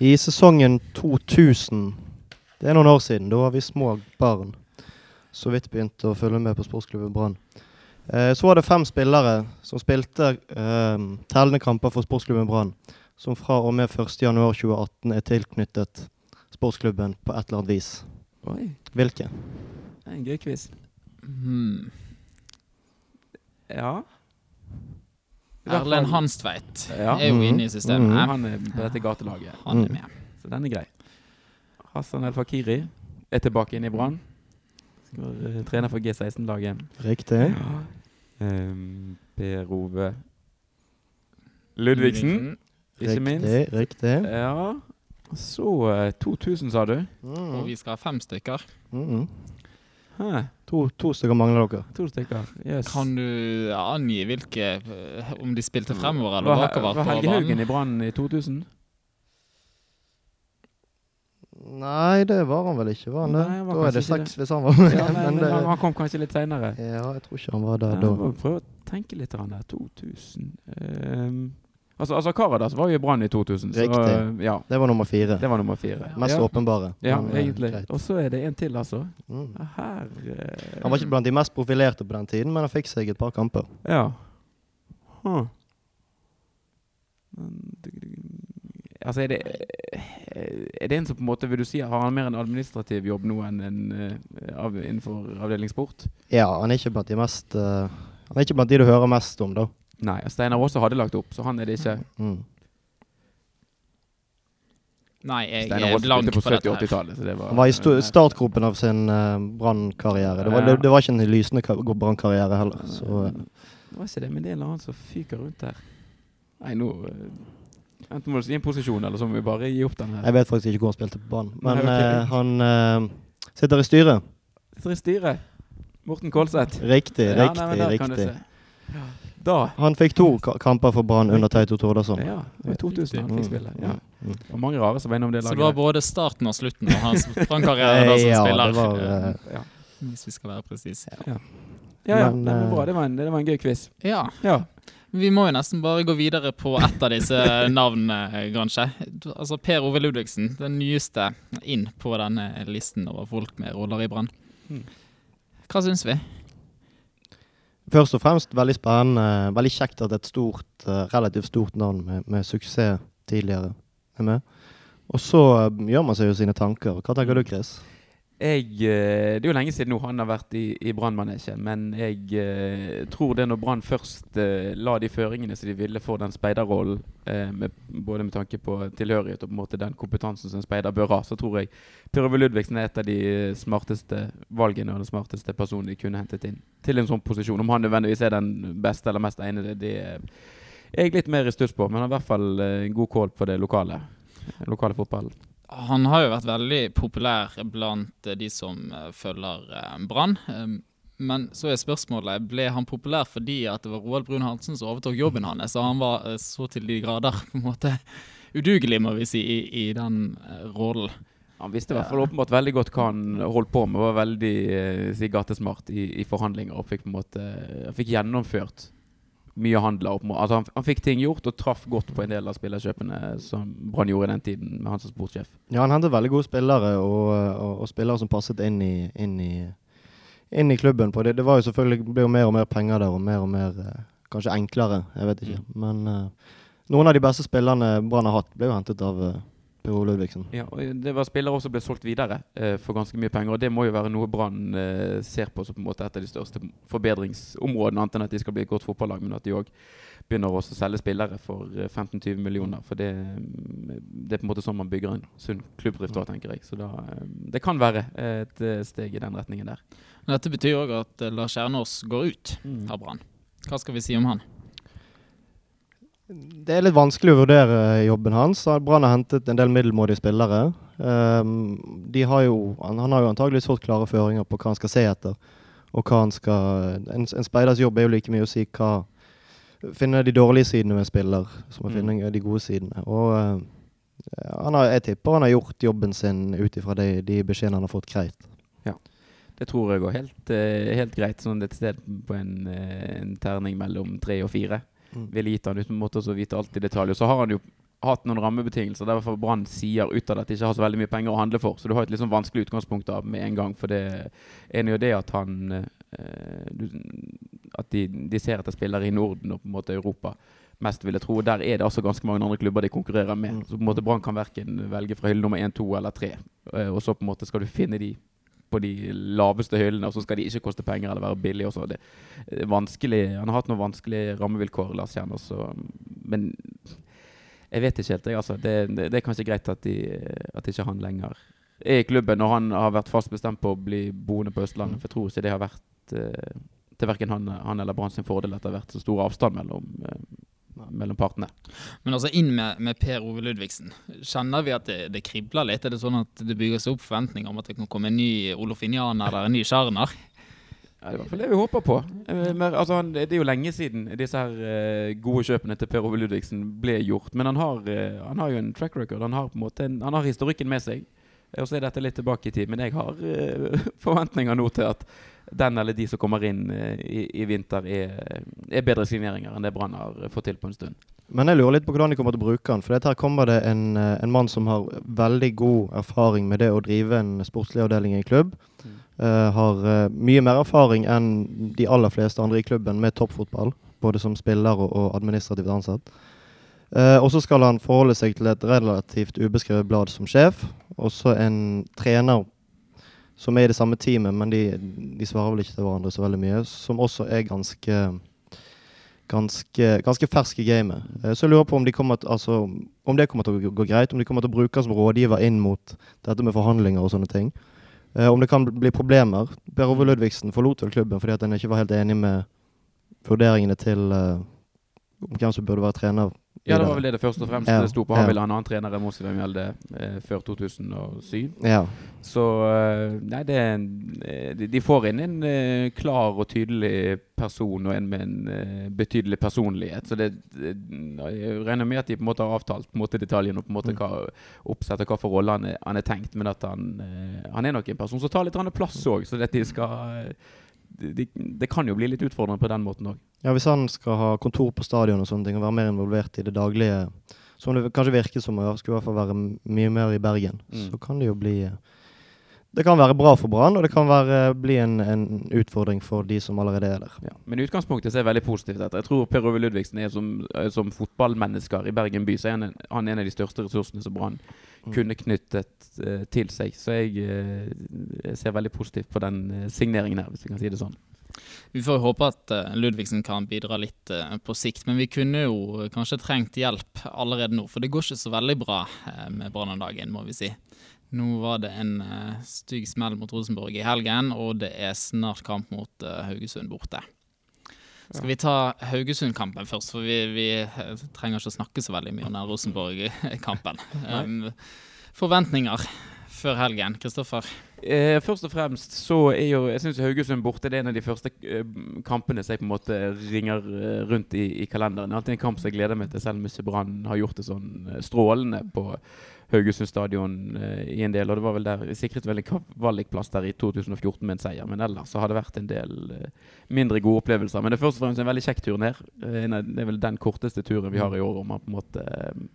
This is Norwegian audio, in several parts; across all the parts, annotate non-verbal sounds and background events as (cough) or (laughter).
I sesongen 2000, det er noen år siden, da var vi små barn, så vidt begynte å følge med på sportsklubben Brann. Eh, så var det fem spillere som spilte eh, tellende kamper for sportsklubben Brann, som fra og med 1.1.2018 er tilknyttet sportsklubben på et eller annet vis. Oi, Hvilke? det er en gøy quiz. Hmm. Ja. Erlend Hanstveit Ja. er jo inne i systemet. Mm. Han er på dette gatelaget, Han er Mm. med. så den er grei. Hassan El Fakiri er tilbake inn i Brann. Eh, trener for G16-laget. Riktig. Um, per Ove Ludvigsen, ikke minst. Riktig. Riktig. Ja. Så eh, 2000, sa du? Og Mm. vi skal ha fem stykker. Mm. Hæ, To, to stykker mangler dere. to stykker. Yes. Kan du angi hvilke eh, Om de spilte fremover eller bakover? var Helge Haugen i Brann i 2000? Nei, det var han vel ikke, var han det? Nei, han var da er det seks hvis han var med. Ja, men det, han kom kanskje litt seinere. ja, jeg tror ikke han var der da. Prøv å tenke litt der. 2000 Ehm, Altså, altså Karadas var jo i Brann i 2000, så Riktig. eh, ja. Det var nummer fire. Det var nummer fire. Mest ja. åpenbare. Ja, men, eh, egentlig. Og så er det en til, altså. Mm. Her uh, Han var ikke blant de mest profilerte på den tiden, men han fikk seg et par kamper. Ja. Huh. Altså, er det Er det en som på en måte, vil du si, har han mer en administrativ jobb nå enn en eh, av, innenfor avdeling sport? Ja, han er ikke blant de mest uh, Han er ikke blant de du hører mest om, da. Nei, Steinar Aase hadde lagt opp, så han er det ikke. Mm. Nei, jeg er blank på på dette her. 70-80-tallet. så det var- Han var i startgropen av sin uh, brannkarriere. Det, var- det, det var ikke en lysende ka- brannkarriere heller. Så eh, Det var ikke det, men det er en eller annen som fyker rundt her. Nei, nå eh, Enten må du si en posisjon, eller så må vi bare gi opp den her. jeg vet faktisk ikke hvor han spilte på banen. Men Nei, eh, han uh, sitter i styret. Sitter i styret. Morten Kolseth. Riktig, Ja, riktig, nei, kan du riktig. se. Da Han fikk to kamper for Brann under Teito Tordasson. Ja, i 2000 han fikk spille. Ja. Mm. Var mange rare som var innom det laget. Så det var både starten og slutten av hans brannkarriere da som (laughs) ja, spiller. det var eh, eh, ja. Hvis vi skal være presise. ja, ja. Men, det, men eh, bra. Det var, en, det var en gøy quiz. Ja. Ja. Vi må jo nesten bare gå videre på ett av disse (laughs) navnene, kanskje. Altså Per Ove Ludvigsen, den nyeste inn på denne listen over folk med roller i Brann. Mm. Hva syns vi? Først og fremst veldig spennende. Veldig kjekt at et stort, eh, relativt stort navn med, med suksess tidligere er med. Og så eh, gjør man seg jo sine tanker. Hva tenker du, Chris? Jeg, eh, det er jo lenge siden nå han har vært i, i Brannmanesjen, men jeg eh, tror det når Brann først eh, la de føringene som de ville for den speiderrollen, eh, både med tanke på tilhørighet og på en måte den kompetansen som en speider bør ha, så tror jeg Per Ludvigsen er et av de smarteste valgene og den smarteste personen de kunne hentet inn til en sånn posisjon. Om han nødvendigvis er den beste eller mest egnede, det er jeg litt mer i stuss på, men han har i hvert fall eh, en god kål på det lokale. Lokale fotballen. Han har jo vært veldig populær blant eh, de som eh, følger eh, Brann. Um, Men så er spørsmålet ble han populær fordi at det var Roald Brun Hansen som overtok jobben hans. Så han var så til de grader på en måte udugelig, må vi si, i, i den rollen. Han visste i hvert fall åpenbart veldig godt hva han holdt på med. Var veldig si, gatesmart i, i forhandlinger og fikk på en måte fikk gjennomført mye handler. Opp, altså han, han fikk ting gjort og traff godt på en del av spillerkjøpene som Brann gjorde i den tiden med han som sportssjef. Ja, han hentet veldig gode spillere, og, og, og spillere som passet inn i, inn i, inn i klubben. På det. det var jo selvfølgelig ble jo mer og mer penger der, og mer og mer eh, kanskje enklere. Jeg vet ikke. Men uh, noen av de beste spillerne Brann har hatt, ble jo hentet av uh, Per Ove Ludvigsen. Ja, og Det var spillere også ble solgt videre eh, for ganske mye penger. og Det må jo være noe Brann eh, ser på som på en måte et av de største forbedringsområdene. Annet enn at de skal bli et godt fotballag, men at de òg begynner også å selge spillere for eh, 15-20 millioner. For det, mm, det er på en måte sånn man bygger en sunn klubbdrift òg, tenker jeg. Så da, eh, det kan være et eh, steg i den retningen der. Dette betyr òg at eh, Lars Kjernås går ut av Brann. Hva skal vi si om han? Det er litt vanskelig å vurdere jobben hans. Brann har hentet en del middelmådige spillere. Um, de har jo, han, han har jo antageligvis fått klare føringer på hva han skal se etter. Og hva han skal En, en speiders jobb er jo like mye å si hva Finne de dårlige sidene ved en spiller, som å Mm. finne de gode sidene. Og uh, han har, jeg tipper han har gjort jobben sin ut ifra de, de beskjedene han har fått greit. Det tror jeg går helt, eh, helt greit. Sånn et sted på en, eh, en terning mellom tre og fire. Ville gitt han uten måte å vite alt i detalj. Og så har han jo hatt noen rammebetingelser der hvert Brann sier utad at de ikke har så veldig mye penger å handle for. Så du har et litt sånn vanskelig utgangspunkt da med en gang. For det ene er jo det at han eh, At de, de ser etter spillere i Norden og på en måte Europa mest, vil jeg tro. Der er det altså ganske mange andre klubber de konkurrerer med. Mm. Så på en måte Brann kan verken velge fra hylle nummer én, to eller tre. Eh, og så på en måte skal du finne de på de laveste hyllene, og så skal de ikke koste penger eller være billige. Også. Det er vanskelig. Han har hatt noen vanskelige rammevilkår, Lars Kjern, også. Men jeg vet ikke helt. Jeg, altså. det, det, det er kanskje greit at, de, at ikke han lenger er i klubben når han har vært fast bestemt på å bli boende på Østlandet. For jeg tror ikke det har vært eh, til verken han, han eller Brann sin fordel at det har vært så stor avstand mellom, eh, mellom partene. Men altså inn med, med Per Ove Ludvigsen. Kjenner vi at det, det kribler litt? Er det sånn at det bygger seg opp forventninger om at det kan komme en ny Olofinian eller en ny Sjarner? Ja, det er i hvert fall det vi håper på. Eh, Men, altså, han, det er jo lenge siden disse her eh, gode kjøpene til Per Ove Ludvigsen ble gjort. Men han har, eh, han har jo en track record. Han har, på en måte en, han har historikken med seg. Eh, Og så er dette litt tilbake i tid. Men jeg har uh, (laughs) forventninger nå til at den eller de som kommer inn uh, i, i vinter, er, er bedre signeringer enn det Brann har fått til på en stund. Men jeg lurer litt på hvordan de kommer til å bruke han. For dette her kommer det en, en mann som har veldig god erfaring med det å drive en sportslig avdeling i en klubb. Mm. Uh, har mye mer erfaring enn de aller fleste andre i klubben med toppfotball. Både som spiller og, og administrativt ansatt. Eh, og så skal han forholde seg til et relativt ubeskrevet blad som sjef. Og så en trener som er i det samme teamet, men de, de svarer vel ikke til hverandre så veldig mye. Som også er ganske ganske, ganske fersk i gamet. Eh, Så jeg lurer på om, de kommer til, altså, om det kommer til å gå, gå greit, om de kommer til å bruke han som rådgiver inn mot dette med forhandlinger og sånne ting. Eh, om det kan bli problemer. Per Ove Ludvigsen forlot vel klubben fordi at han ikke var helt enig med vurderingene til eh, om hvem som burde være trener. Ja, det var vel det det først og fremst Ja, det sto på. Han ville ha en annen trener enn Mossi Mjelde eh, før 2007. Ja. Så eh, Nei, det er en, eh, de, de får inn en eh, klar og tydelig person og en med en eh, betydelig personlighet. Så det, det Jeg regner med at de på en måte har avtalt på en måte detaljene og på en måte Mm. hva oppsett og hva for rolle han han er tenkt. Men at han, han er nok en person som tar litt plass òg, så det, at de skal de, de, det kan jo bli litt utfordrende på den måten òg. ja, hvis han skal ha kontor på stadion og sånne ting, og være mer involvert i det daglige, som det kanskje virker som, og skulle i hvert fall være mye mer i Bergen, Mm. så kan det jo bli Det kan være bra for Brann, og det kan være, bli en, en utfordring for de som allerede er der. Ja. Men i utgangspunktet så er veldig positivt dette. Jeg tror Per Ove Ludvigsen er som, eh, som fotballmennesker i Bergen by, så er han han er en av de største ressursene som Brann. Kunne knyttet uh, til seg. Så jeg, eh, jeg ser veldig positivt på den eh, signeringen her, hvis vi kan si det sånn. Vi får håpe at Ludvigsen kan bidra litt på sikt, men vi kunne jo kanskje trengt hjelp allerede nå. For det går ikke så veldig bra med Brann om dagen, må vi si. Nå var det en stygg smell mot Rosenborg i helgen, og det er snart kamp mot Haugesund borte. Skal vi ta Haugesund-kampen først, for vi, vi eh, trenger ikke å snakke så veldig mye om den Rosenborg-kampen. Um, forventninger før helgen, Kristoffer? Eh, først og fremst så er jo Jeg syns Haugesund borte det er en av de første eh, kampene som jeg på en måte ringer eh, rundt i, i kalenderen. Det er alltid en kamp som jeg gleder meg til, selv om ikke Brann har gjort det sånn strålende på Haugesund stadion eh, i en del. Og det var vel der sikret vel en kvalikplass der i 2014 med en seier. Men ellers så har det vært en del eh, mindre gode opplevelser. Men det er først og fremst en veldig kjekk tur ned. Eh, det er vel den korteste turen vi har i år. Om man på en måte eh,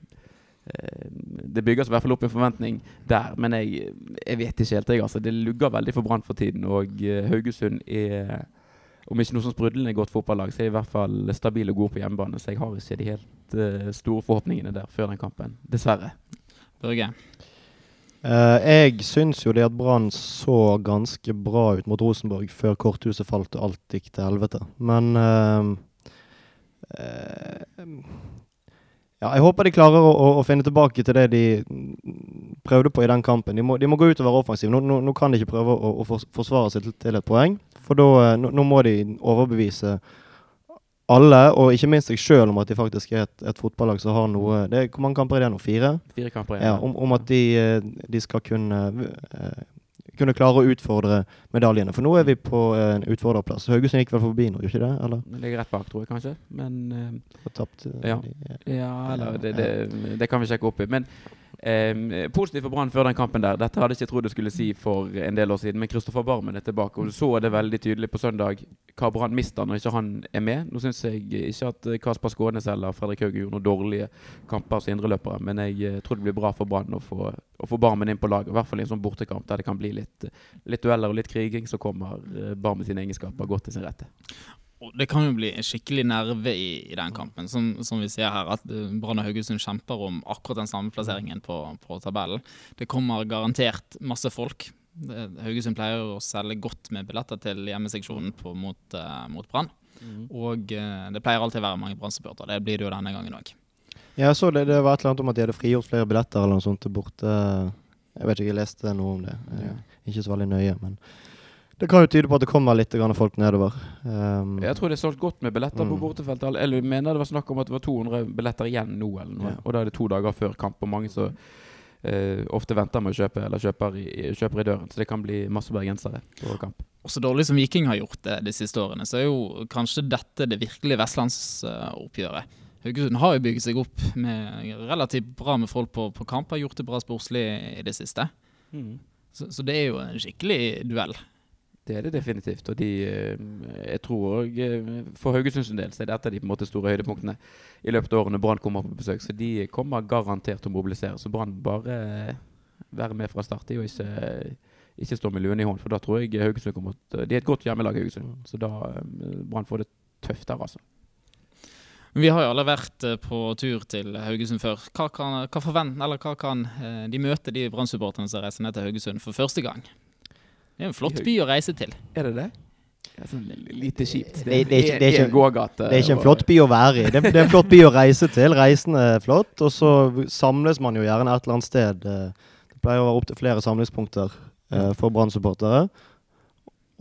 Eh, Det bygges i hvert fall opp en forventning der, men jeg, jeg vet ikke helt. Jeg, altså. Det lugger veldig for Brann for tiden, og eh, Haugesund er om ikke noe sånn sprudlende godt fotballag, så er de i hvert fall stabile og gode på hjemmebane. Så jeg har ikke de helt uh, store forhåpningene der før den kampen. Dessverre. Børge? Uh, jeg syns jo det at Brann så ganske bra ut mot Rosenborg før korthuset falt og alt gikk til helvete. Men uh, uh, Ja, jeg håper de klarer å, å, å finne tilbake til det de prøvde på i den kampen. De må, de må gå ut og være offensive. Nå, nå, nå kan de ikke prøve å, å forsvare seg til, til et poeng. For da, nå, nå må de overbevise alle, og ikke minst seg sjøl, om at de faktisk er et, et fotballag som har noe det Hvor mange kamper er det nå? Fire? Fire kamper Ja, ja om, om at de, eh, de skal kunne, eh, kunne klare å utfordre medaljene. For nå er vi på en utfordrerplass. Haugesund gikk vel forbi nå, gjorde ikke det? Eller? Det ligger rett bak, tror jeg kanskje. Men uh, tapt, Ja. Ja, eller det, det, det kan vi sjekke opp i. Men Eh, positivt for Brann før den kampen der. Dette hadde jeg ikke trodd jeg skulle si for en del år siden, men Kristoffer Barmen er tilbake. Og så det veldig tydelig på søndag hva Brann mister når ikke han er med. Nå syns jeg ikke at Kasper Skånes eller Fredrik Hauge gjorde noen dårlige kamper som indreløpere, men jeg eh, tror det blir bra for Brann å å få Barmen inn på laget. I hvert fall i en sånn bortekamp der det kan bli litt, litt dueller og litt kriging, så kommer eh, Barmen sine egenskaper godt til sin rette. Og det kan jo bli en skikkelig nerve i, i den kampen. Som, som, vi ser her, at eh, Brann og Haugesund kjemper om akkurat den samme plasseringen på, på tabellen. Det kommer garantert masse folk. Haugesund pleier å selge godt med billetter til hjemmeseksjonen på, mot, uh, mot Brann. Mm. Og uh, det pleier alltid å være mange Brann-supportere. Det blir det jo denne gangen òg. Ja, jeg så det, det var et eller annet om at de hadde frigjort flere billetter eller noe sånt til borte. Jeg vet ikke, jeg leste noe om det. Ja. Ikke så veldig nøye, men det kan jo tyde på at det kommer litt folk nedover. Um, jeg tror det er solgt godt med billetter mm. på bortefeltet. Eller mener det var snakk om at det var 200 billetter igjen nå, eller noe. Ja. Og da er det to dager før kamp. Og mange som uh, ofte venter med å kjøpe, eller kjøper i, kjøper i, døren. Så det kan bli masse bergensere på kamp. Og så dårlig som Viking har gjort det de siste årene, så er jo kanskje dette det virkelige vestlandsoppgjøret. Haugesund har jo bygget seg opp med relativt bra med folk på, på kamp. Har gjort det bra sportslig i det siste. Mm. Så, så, det er jo en skikkelig duell. Det er det definitivt. Og de eh, Jeg tror òg eh, for Haugesunds del så er dette de på en måte store høydepunktene i løpet av årene Brann kommer på besøk. Så de kommer garantert til å mobilisere. Så Brann bare være med fra start og ikke, ikke stå med luen i hånd. For da tror jeg Haugesund kommer til De er et godt hjemmelag, Haugesund. Så da eh, Brann får det tøft der, altså. Vi har jo alle vært på tur til Haugesund før. Hva kan, hva forvent, eller hva kan de møte de Brann-supporterne som reiser ned til Haugesund for første gang? Det er en flott by å reise til. Er det det? Ja, sånn lite kjipt. Det, det, det, er det, er ikke, det, er en flott by å være i. Det, er en flott by å reise til. Reisen er flott. Og så samles man jo gjerne et eller annet sted. Det pleier å være opptil flere samlingspunkter eh, for Brann-supportere.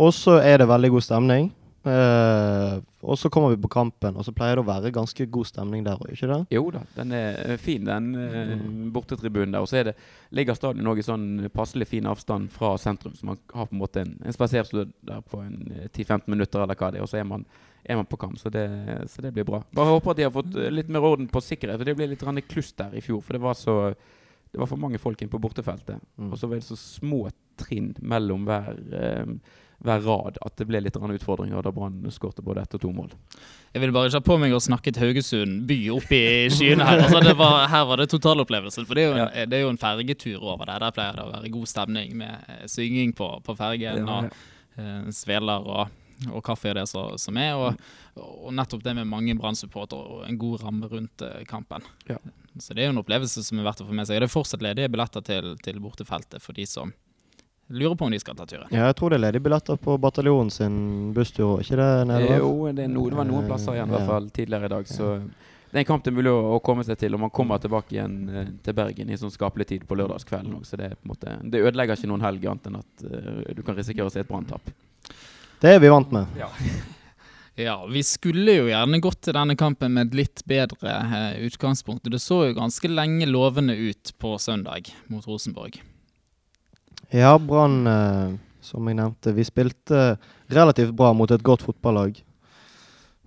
Og så er det veldig god stemning. Uh, og så kommer vi på kampen, og så pleier det å være ganske god stemning der òg, ikke det? Jo da, den er eh, fin, den mm. bortetribunen der. Og så ligger stadion òg i sånn passelig fin avstand fra sentrum, så man har på en måte en, en spaserstund der på 10-15 minutter, eller hva det er, og så er man, er man på kamp. Så det, så det, blir bra. Bare håper at de har fått litt mer orden på sikkerhet. Og det ble litt kluss der i fjor, for det var så det var for mange folk inn på bortefeltet. Mm. Og så var det så små trinn mellom hver uh, hver rad at det ble litt utfordringer da Brann skårte både ett og to mål. Jeg vil bare ikke ha på meg å snakke til Haugesund by opp i skyene her. Altså var, her var det totalopplevelsen. For det er, jo en, ja. det er jo en fergetur over der. Der pleier det å være god stemning med eh, synging på, på fergen ja, ja. og eh, sveler og, og, kaffe og det så, som er. Og, og, nettopp det med mange Brann-supportere og en god ramme rundt eh, kampen. Så det er jo en opplevelse som er verdt å få med seg. Det er fortsatt ledige billetter til, til bortefeltet for de som Lurer på om de skal ta turen. Ja, jeg tror det er ledige billetter på bataljonen sin busstur, ikke det? Nede? Jo, det, noe, det var noen plasser igjen, i hvert fall tidligere i dag. Så det er en kamp det er mulig å, å, komme seg til, og man kommer tilbake igjen uh, til Bergen i sånn skapelig tid på lørdagskvelden òg. Så det, på en måte, det ødelegger ikke noen helg annet enn at uh, du kan risikere å se et branntap. Det er vi vant med. Ja. (laughs) ja. vi skulle jo gjerne gått til denne kampen med et litt bedre utgangspunkt. Det så jo ganske lenge lovende ut på søndag mot Rosenborg. Ja, Brann, eh, som jeg nevnte, vi spilte relativt bra mot et godt fotballag.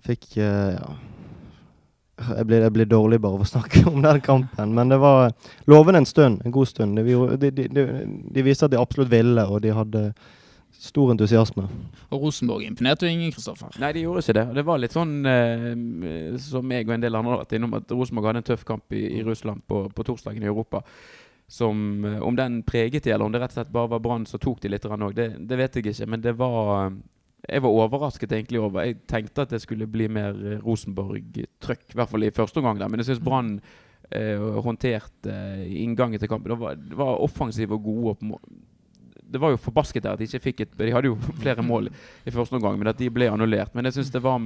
Fikk eh, ja. Jeg blir, jeg blir, dårlig bare av å (laughs) snakke om den kampen, men det var lovende en stund. En god stund. De, de, de, de viste at de absolutt ville, og de hadde stor entusiasme. Og Rosenborg imponerte jo ingen, Kristoffer. Nei, de gjorde ikke det. Det var litt sånn eh, som jeg og en del andre har vært innom, at Rosenborg hadde en tøff kamp i, i Russland på, på torsdagen i Europa som eh, Om den preget de, eller om det rett og slett bare var Brann som tok de litt òg, det, det, vet jeg ikke. Men det var eh, Jeg var overrasket egentlig over Jeg tenkte at det skulle bli mer eh, Rosenborg-trøkk, i hvert fall i første omgang. der, Men jeg syns Brann eh, håndterte inngangen til kampen. Det var, det var offensive og gode. Opp, det var jo forbasket der at de ikke fikk et De hadde jo flere (laughs) mål i første omgang, men at de ble annullert. Men jeg syns det var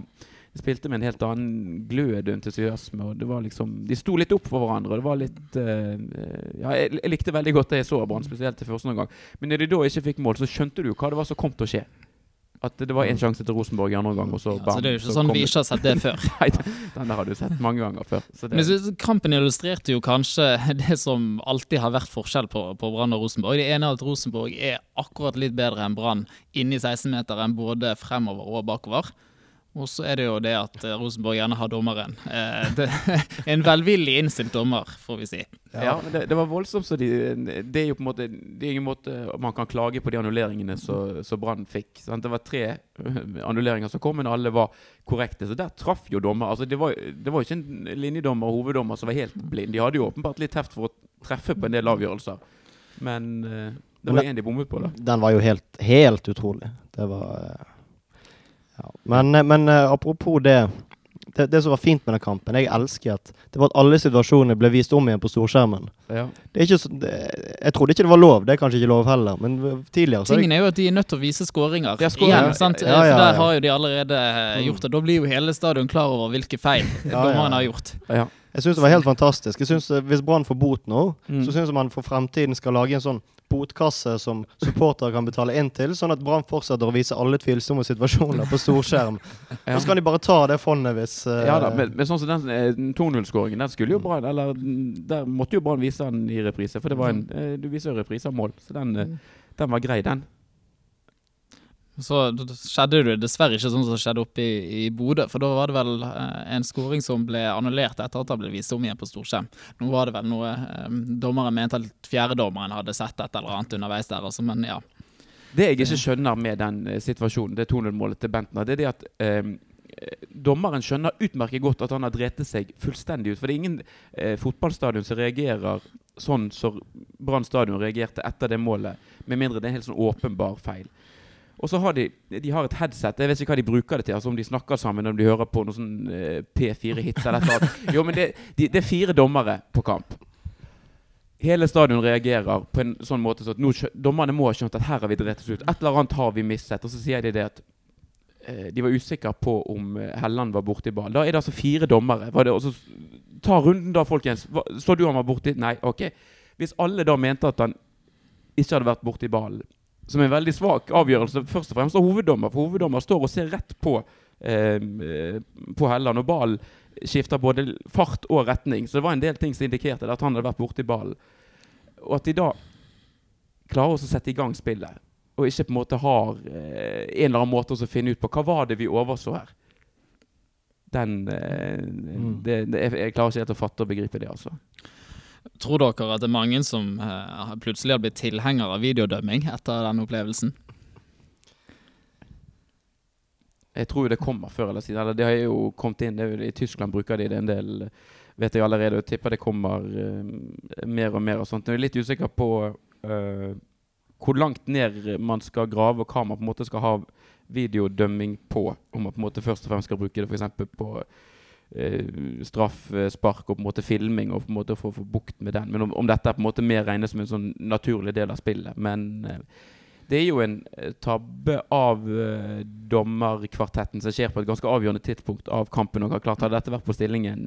de spilte med en helt annen glød og entusiasme. og det var liksom, De sto litt opp for hverandre. og det var litt, uh, ja, jeg, jeg, likte veldig godt det jeg så av Brann, spesielt til første omgang. Men når de da ikke fikk mål, så skjønte du hva det var som kom til å skje. At det var én sjanse til Rosenborg i andre omgang. Og så, ja, så det er jo ikke sånn vi ikke har sett det før. (laughs) Nei, den der har du sett mange ganger før. Men så, Kampen illustrerte jo kanskje (laughs) det som alltid har vært forskjell på, på Brann og Rosenborg. Det ene er at Rosenborg er akkurat litt bedre enn Brann inni 16-meteren både fremover og bakover. Og så er det jo det at eh, Rosenborg gjerne har dommeren. Eh, det, en velvillig innstilt dommer, får vi si. Ja, men det, det var voldsomt. Så de, det er jo på en måte Det er ingen måte man kan klage på de annulleringene som Brann fikk. Sant? Det var tre øh, annulleringer som kom, men alle var korrekte. Så der traff jo dommer. Altså, det, var, det var ikke en linjedommer og hoveddommer som var helt blind. De hadde jo åpenbart litt heft for å treffe på en del avgjørelser. Men eh, det var én de bommet på, da. Den var jo helt, helt utrolig. Det var eh, ja. Men, eh, men eh, apropos det, det Det som var fint med den kampen, jeg elsker at det var at alle situasjonene ble vist om igjen på storskjermen. Ja. Det er ikke så, det, jeg trodde ikke det var lov, det er kanskje ikke lov heller, men tidligere så er Tingen er jo at de er nødt til å vise skåringer Ja, igjen. sant? Ja, ja, For ja. der har jo de allerede eh, gjort det. Da blir jo hele stadion klar over hvilke feil ja. dommeren har gjort. ja. Jeg syns det var helt fantastisk. Jeg synes, eh, Hvis Brann får bot nå, Mm. så syns jeg man for fremtiden skal lage en sånn botkasse som supportere kan betale inn til, sånn at Brann fortsetter å vise alle tvilsomme situasjoner på storskjerm. Ja. (laughs) Og så kan de bare ta det fondet hvis uh, Ja da, men, men sånn som den eh, 2-0-skåringen, den skulle jo Brann Eller mm, der måtte jo Brann vise den i reprise, for det var en eh, Du viser jo reprise av mål, så den, eh, den var grei, den. Så skjedde det dessverre ikke sånn som skjedde oppe i, i Bodø. For da var det vel eh, en skåring som ble annullert etter at han ble vist om igjen på storskjerm. Nå var det vel noe eh, dommeren mente at fjerdedommeren hadde sett et eller annet underveis der, altså, men ja. Det jeg ikke skjønner med den eh, situasjonen, det 2-0-målet til Bentner, det er det at eh, dommeren skjønner utmerket godt at han har drept seg fullstendig ut. For det er ingen eh, fotballstadion som reagerer sånn som Brann stadion reagerte etter det målet, med mindre det er en helt sånn åpenbar feil. Og så har de, de har et headset. Jeg vet ikke hva de bruker det til. altså Om de snakker sammen, om de hører på noen sånn eh, P4-hits eller noe. Jo, men det, de, det er fire dommere på kamp. Hele stadion reagerer på en sånn måte så at nå, dommerne må ha skjønt at her har vi drept oss ut. Et eller annet har vi mistet. Og så sier de det at eh, de var usikre på om eh, Helland var borti ball. Da er det altså fire dommere. Det, og så Ta runden da, folkens. Hva, så du han var borti? Nei, ok. Hvis alle da mente at han ikke hadde vært borti ballen, som er en veldig svak avgjørelse, først og fremst av hoveddommer, for hoveddommer står og ser rett på eh, eh, på Helland, og ballen skifter både fart og retning. Så det var en del ting som indikerte at han hadde vært borti ballen. Og at de da klarer å sette i gang spillet, og ikke på en måte har eh, en eller annen måte å finne ut på hva var det vi overså her. Den eh, det, det, jeg, jeg klarer ikke helt å fatte og begripe det, altså. Tror dere at det er mange som eh, plutselig har blitt tilhengere av videodømming etter den opplevelsen? Jeg tror det kommer før eller siden. Eller det har jo kommet inn. Det er jo, I Tyskland bruker de det en del, vet jeg allerede. Og tipper det kommer uh, mer og mer og sånt. Jeg er litt usikker på uh, hvor langt ned man skal grave, og hva man på en måte skal ha videodømming på. Om man på en måte først og fremst skal bruke det f.eks. på eh, straff, eh, og på en måte filming, og på en måte få, få bukt med den. Men om, om dette er på en måte mer regnes som en sånn naturlig del av spillet. Men eh, det er jo en tabbe av dommerkvartetten som skjer på et ganske avgjørende tidspunkt av kampen. Og klart Hadde dette vært på stillingen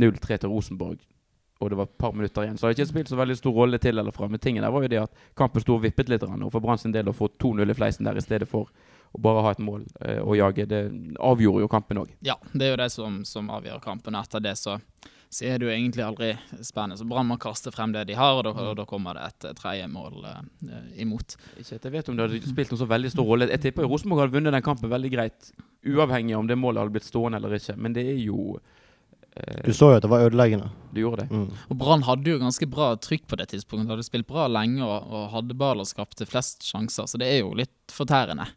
0-3 til Rosenborg, og det var et par minutter igjen, så hadde det ikke spilt så veldig stor rolle til eller fra. Men tingen der var jo det at kampen sto og vippet litt, og for Brann sin del å få 2-0 i fleisen der i stedet for å bare ha et mål og å jage, det avgjorde jo kampen òg. Ja, det er jo det som, som avgjør kampen. Etter det så, så er det jo egentlig aldri spennende. Så Brann må kaste frem det de har, og da, og da kommer det et eh, tredje mål eh, imot. Ikke at jeg vet om det hadde spilt noen så veldig stor rolle. Jeg tipper Rosenborg hadde vunnet den kampen veldig greit, uavhengig av om det målet hadde blitt stående eller ikke. Men det er jo eh, Du så jo at det var ødeleggende. Du gjorde det. Mm. Og Brann hadde jo ganske bra trykk på det tidspunktet. Hadde spilt bra lenge og, og hadde ball og skapte flest sjanser, så det er jo litt fortærende.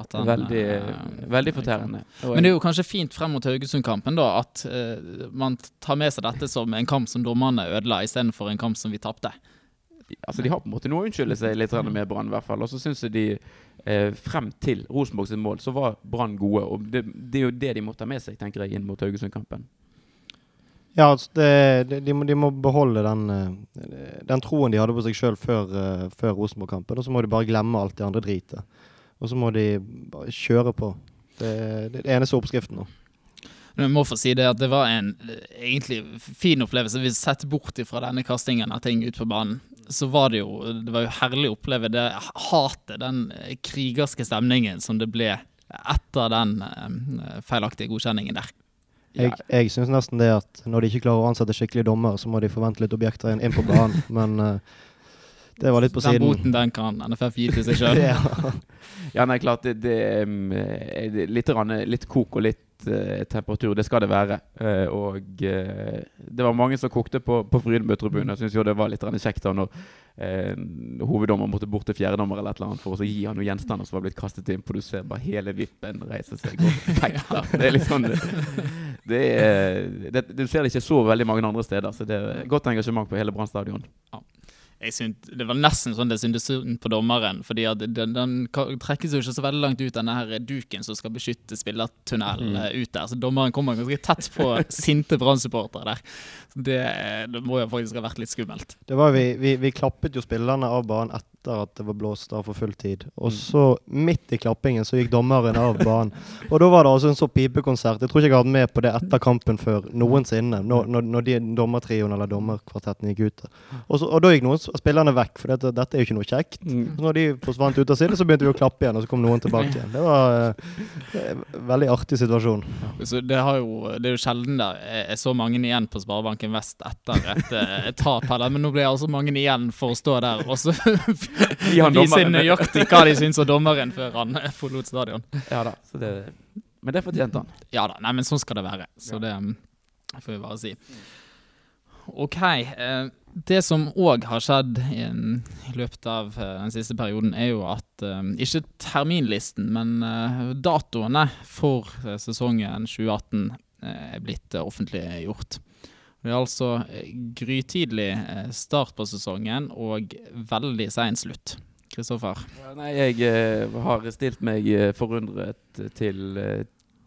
At han, Veldig, uh, veldig fortærende. Men det er jo kanskje fint frem mot Haugesund-kampen da, at uh, man tar med seg dette som en kamp som dommerne ødela, istedenfor en kamp som vi tapte. Altså De har på en måte noe å unnskylde seg litt med Brann, i hvert fall. Og så syns jeg de eh, frem til Rosenborg sitt mål, så var Brann gode. Og det, det er jo det de må ta med seg, tenker jeg, inn mot Haugesund-kampen. Ja, altså det, de, de, må, de må beholde den, eh, den troen de hadde på seg sjøl før, før Rosenborg-kampen. Og så må de bare glemme alt det andre dritet. Og så må de bare kjøre på. Det, det er den eneste oppskriften nå. Men jeg må få si det at det var en eh, egentlig fin opplevelse. Hvis vi setter bort fra denne kastingen av ting ut på banen, så var det jo det var jo herlig å oppleve det hatet, den eh, krigerske stemningen som det ble etter den eh, feilaktige godkjenningen der. Jeg, jeg syns nesten det at når de ikke klarer å ansette skikkelige dommer, så må de forvente litt objekter inn, på banen. (laughs) Men eh, Det var litt på Den siden. boten den kan NFF gi til seg (laughs) sjøl. ja. Ja, nei, klart det, det, um, er litt, litt kok og litt uh, temperatur. Det skal det være. Uh, og uh, det var mange som kokte på, på Frydenbø-tribunen. Jeg syns jo det var litt kjekt da når eh, hoveddommer måtte bort til fjerdedommer eller et eller annet for å gi han noen gjenstander som var blitt kastet inn For Du ser bare hele vippen reise seg og fekte. Det er litt sånn det, det er, det, Du ser det ikke så veldig mange andre steder, så det er godt engasjement på hele Brann stadion. Jeg synt, det var nesten sånn det syntes synd på dommeren. fordi den, den trekkes jo ikke så veldig langt ut, denne her duken som skal beskytte spillertunnelen mm. ut der. Så dommeren kommer ganske tett på sinte Brann-supportere der. Det, eh, det må jo faktisk ha vært litt skummelt. Det var vi, vi, vi klappet jo spillerne av banen etter at det var blåst av for full tid. Og Mm. så, midt i klappingen, så gikk dommeren av banen. Og da var det altså en så pipekonsert. Jeg tror ikke jeg har hatt med på det etter kampen før noensinne. Når, når, når de dommertrioen eller dommerkvartetten gikk ut. Og, så, og da gikk noen spillerne vekk, for dette, dette er jo ikke noe kjekt. Så når de forsvant ut av siden, så begynte vi å klappe igjen, og så kom noen tilbake igjen. Det var eh, en veldig artig situasjon. Så det, har jo, det er jo sjelden der er så mange igjen på Sparebanken Vest etter et, eh, et tap heller, men nå blir altså mange igjen for å stå der og så (laughs) vise nøyaktig hva de syns om dommeren før han (laughs) forlot stadion. Ja da, så det, men det fortjente han. Ja da, nei, men sånn skal det være. Så det mm, får vi bare si. OK. Eh, det som òg har skjedd i, løpet av eh, den siste perioden, er jo at eh, ikke terminlisten, men datoene for sesongen 2018 eh, er blitt offentliggjort. Det er altså eh, grytidlig eh, start på sesongen og veldig sein slutt. Kristoffer? Ja, nei, jeg eh, har stilt meg forundret til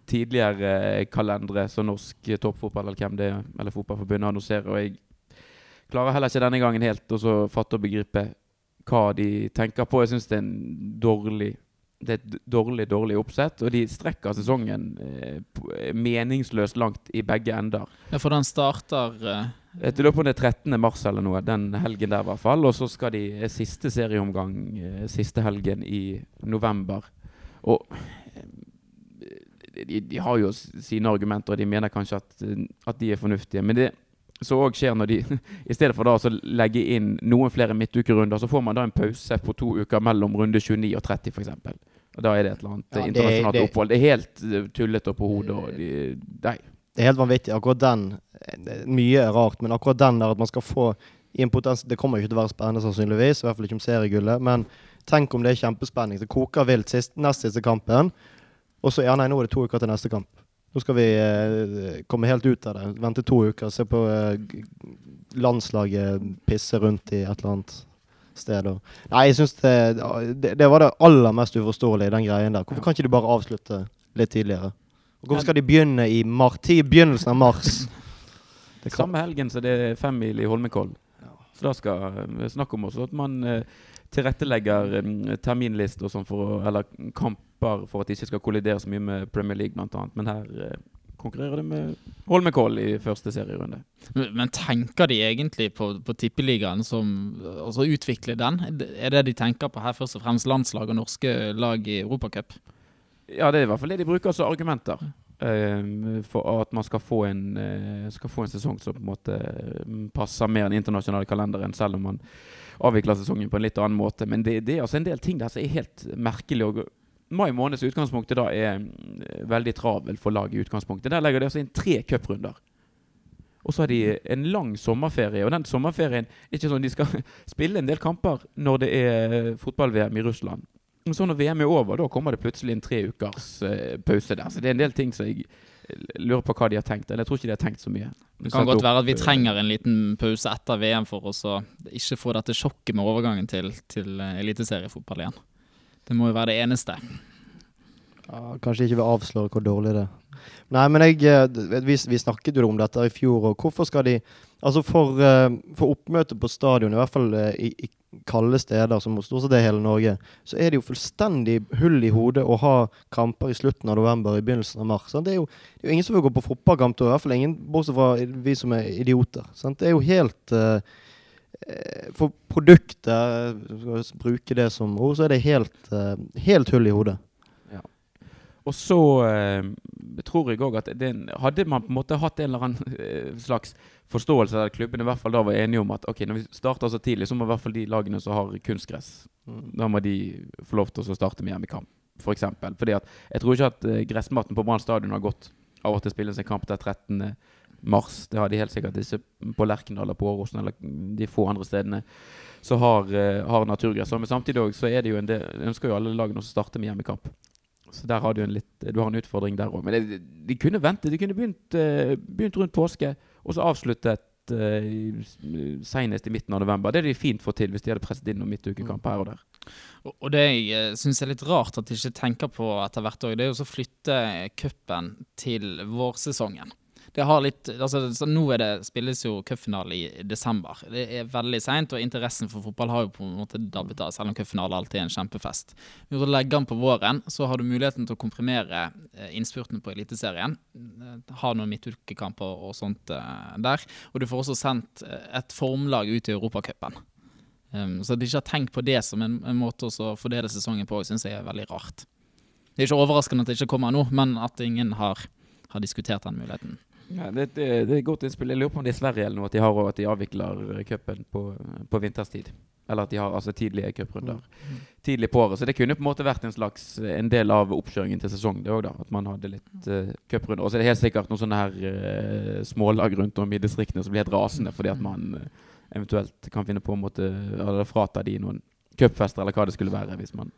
tidligere kalendere som norsk toppfotball eller hvem det er, eller fotballforbundet annonserer, og jeg klarer heller ikke denne gangen helt å fatte og begripe hva de tenker på. Jeg syns det er en dårlig det er et dårlig, dårlig oppsett, og de strekker sesongen eh, meningsløst langt i begge ender. Ja, for den starter eh, Jeg lurer på om det er 13. mars eller noe, den helgen der i hvert fall. Og så skal de eh, siste serieomgang eh, siste helgen i november. Og eh, de, de har jo sine argumenter, og de mener kanskje at, at de er fornuftige. Men det som òg skjer når de (laughs) I stedet for da å legge inn noen flere midtukerunder, så får man da en pause på to uker mellom runde 29 og 30 f.eks. Og da er det et eller annet Ja, internasjonalt det- opphold. Det er helt eh, tullete og på hodet. Og de, nei. Det er helt vanvittig. Akkurat den eh, Mye er rart, men akkurat den der at man skal få Det kommer ikke til å være spennende, sannsynligvis. I hvert fall ikke om seriegullet. Men tenk om det er kjempespenning. Det koker vilt sist, nest siste kampen. Og så ja, nei, nå er det to uker til neste kamp. Nå skal vi eh, komme helt ut av det. Vente to uker, se på eh, landslaget pisse rundt i et eller annet sted. Og. Nei, jeg syns det, det Det var det aller mest uforståelige, den greien der. Hvorfor kan ikke de bare avslutte litt tidligere? Og hvorfor skal de begynne i mar til begynnelsen av mars? (laughs) Samme helgen så det er femmil i Holmenkollen. Så da skal vi snakke om også at man eh, tilrettelegger terminlister og sånn for å Eller kamper for at de ikke skal kollidere så mye med Premier League, blant annet. Men her eh, konkurrerer de med Holmenkoll i første serierunde. Men men tenker de egentlig på, på tippeligaen som Altså utvikle den? Er det de tenker på her først og fremst landslag og norske lag i Europacup? Ja, det er i hvert fall det de bruker som argumenter. eh, for at man skal få, en, uh, skal få en sesong som på en måte eh, passer mer den internasjonale kalenderen, selv om man avvikler sesongen på en litt annen måte. Men det, det er altså en del ting der som er helt merkelig. Og mai måneds utgangspunktet da er mm, veldig travel for laget i utgangspunktet. Der legger de altså inn tre cuprunder. Og så har de en lang sommerferie, og den sommerferien er ikke sånn de skal (laughs) spille en del kamper når det er fotball-VM i Russland. Så når VM er over, da kommer det plutselig en tre ukers eh, pause der. Så det er en del ting som jeg eh, lurer på hva de har tenkt. Eller jeg tror ikke de har tenkt så mye. Det kan godt være at vi eh, trenger en liten pause etter VM for oss å ikke få dette sjokket med overgangen til, til eh, eliteseriefotball igjen. Det må jo være det eneste. ja, kanskje ikke vil avsløre hvor dårlig det er. Nei, men jeg, eh, vi, vi snakket jo om dette i fjor, og hvorfor skal de Altså for, eh, for oppmøte på stadion, i hvert fall eh, i, i kalde steder, som stort sett er hele Norge, så er det jo fullstendig hull i hodet å ha kamper i slutten av november i begynnelsen av mars. Det, er jo, det er jo ingen som vil gå på fotballkamp i hvert fall ingen, bortsett fra vi som er idioter. Sant? Det er jo helt eh, For produktet, skal vi bruke det som ord, så er det helt, eh, helt hull i hodet. Ja. Og så eh, tror jeg òg at det, hadde man på en måte hatt en eller annen eh, slags forståelse der klubben i hvert fall da var enige om at ok, når vi starter så tidlig, så må i hvert fall de lagene som har kunstgress, Mm. da må de få lov til å starte med hjemmekamp, f.eks. For Fordi at jeg tror ikke at eh, gressmatten på Brann stadion har gått av og til spilles en kamp der 13. mars. Det har de helt sikkert disse på Lerkendal eller på Åråsen eller de få andre stedene som har, eh, har naturgress. Men samtidig også, så er det jo en del, ønsker jo alle lagene å starte med hjemmekamp. Så der har du en, litt, du har en utfordring der òg. Men det, de kunne ventet. De kunne begynt, eh, begynt rundt påske, og så avsluttet uh, senest i midten av november. Det er de fint fått til hvis de hadde presset inn noen midtukekamper her og der. Og, det jeg syns er litt rart at de ikke tenker på etter hvert òg, det er jo så å flytte cupen til vårsesongen. Det har litt, altså, så Nå det, spilles jo cupfinale i desember. Det er veldig seint, og interessen for fotball har jo på en måte dabbet av, selv om cupfinale alltid er en kjempefest. Når du legger den på våren, så har du muligheten til å komprimere eh, innspurten på Eliteserien. Eh, Ha noen midtukekamper og sånt eh, der. Og du får også sendt et formlag ut i Europacupen. Um, så at de ikke har tenkt på det som en, en måte å fordele sesongen på, syns jeg er veldig rart. Det er ikke overraskende at det ikke kommer nå, men at ingen har, har diskutert den muligheten. Ja, det, det, det er godt innspill. Jeg lurer på om det er Sverige eller noe at de har at de avvikler eh, cupen på, på vinterstid. Eller at de har altså tidlige cuprunder Mm. tidlig på året. Så det kunne på en måte vært en slags en del av oppkjøringen til sesong. det også da, At man hadde litt uh, cuprunder. Og så er det helt sikkert noen sånne her uh, smålag rundt om i distriktene som blir helt rasende fordi at man uh, eventuelt kan finne på en måte Eller frata de noen cupfester eller hva det skulle være hvis man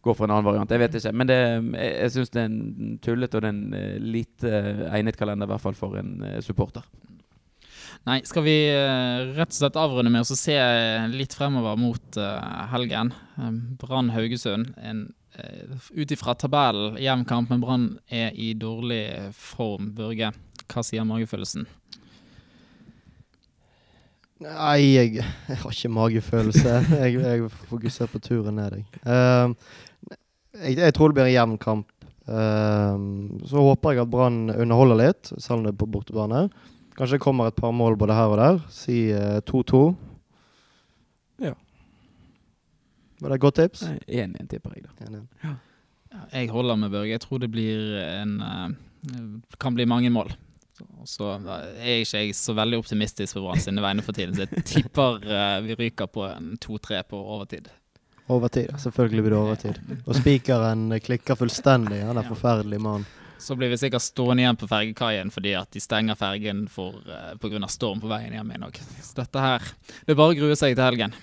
går for en annen variant. Jeg vet ikke. Men det, jeg, jeg syns det er en tullete og det er en eh, lite egnet kalender, i hvert fall for en eh, supporter. Nei, skal vi eh, rett og slett avrunde med å se litt fremover mot eh, helgen? Brann Haugesund. Ut ifra tabellen, jevn kamp, men Brann er i dårlig form. Børge, hva sier magefølelsen? Nei, jeg, jeg har ikke magefølelse. Jeg, jeg fokuserer på turen ned, jeg. Ehm, jeg, jeg tror det blir en jevn kamp. Ehm, så håper jeg at Brann underholder litt, selv om det er på bortebane. Kanskje det kommer et par mål både her og der. Si eh, 2-2. Ja. Var det et godt tips? 1-1, tipper jeg, da. Enig. Jeg holder med Børge. Jeg tror det blir en eh, kan bli mange mål. Og så er ikke jeg så veldig optimistisk på Brann sine vegne for tiden, så jeg tipper eh, vi ryker på en 2-3 på overtid. Overtid. Selvfølgelig blir det overtid. Og spikeren klikker fullstendig. Han er forferdelig mann. Så blir vi sikkert stående igjen på fergekaien fordi at de stenger fergen for, uh, pga. storm på veien hjem igjen òg. Så dette her Det er bare å grue seg til helgen.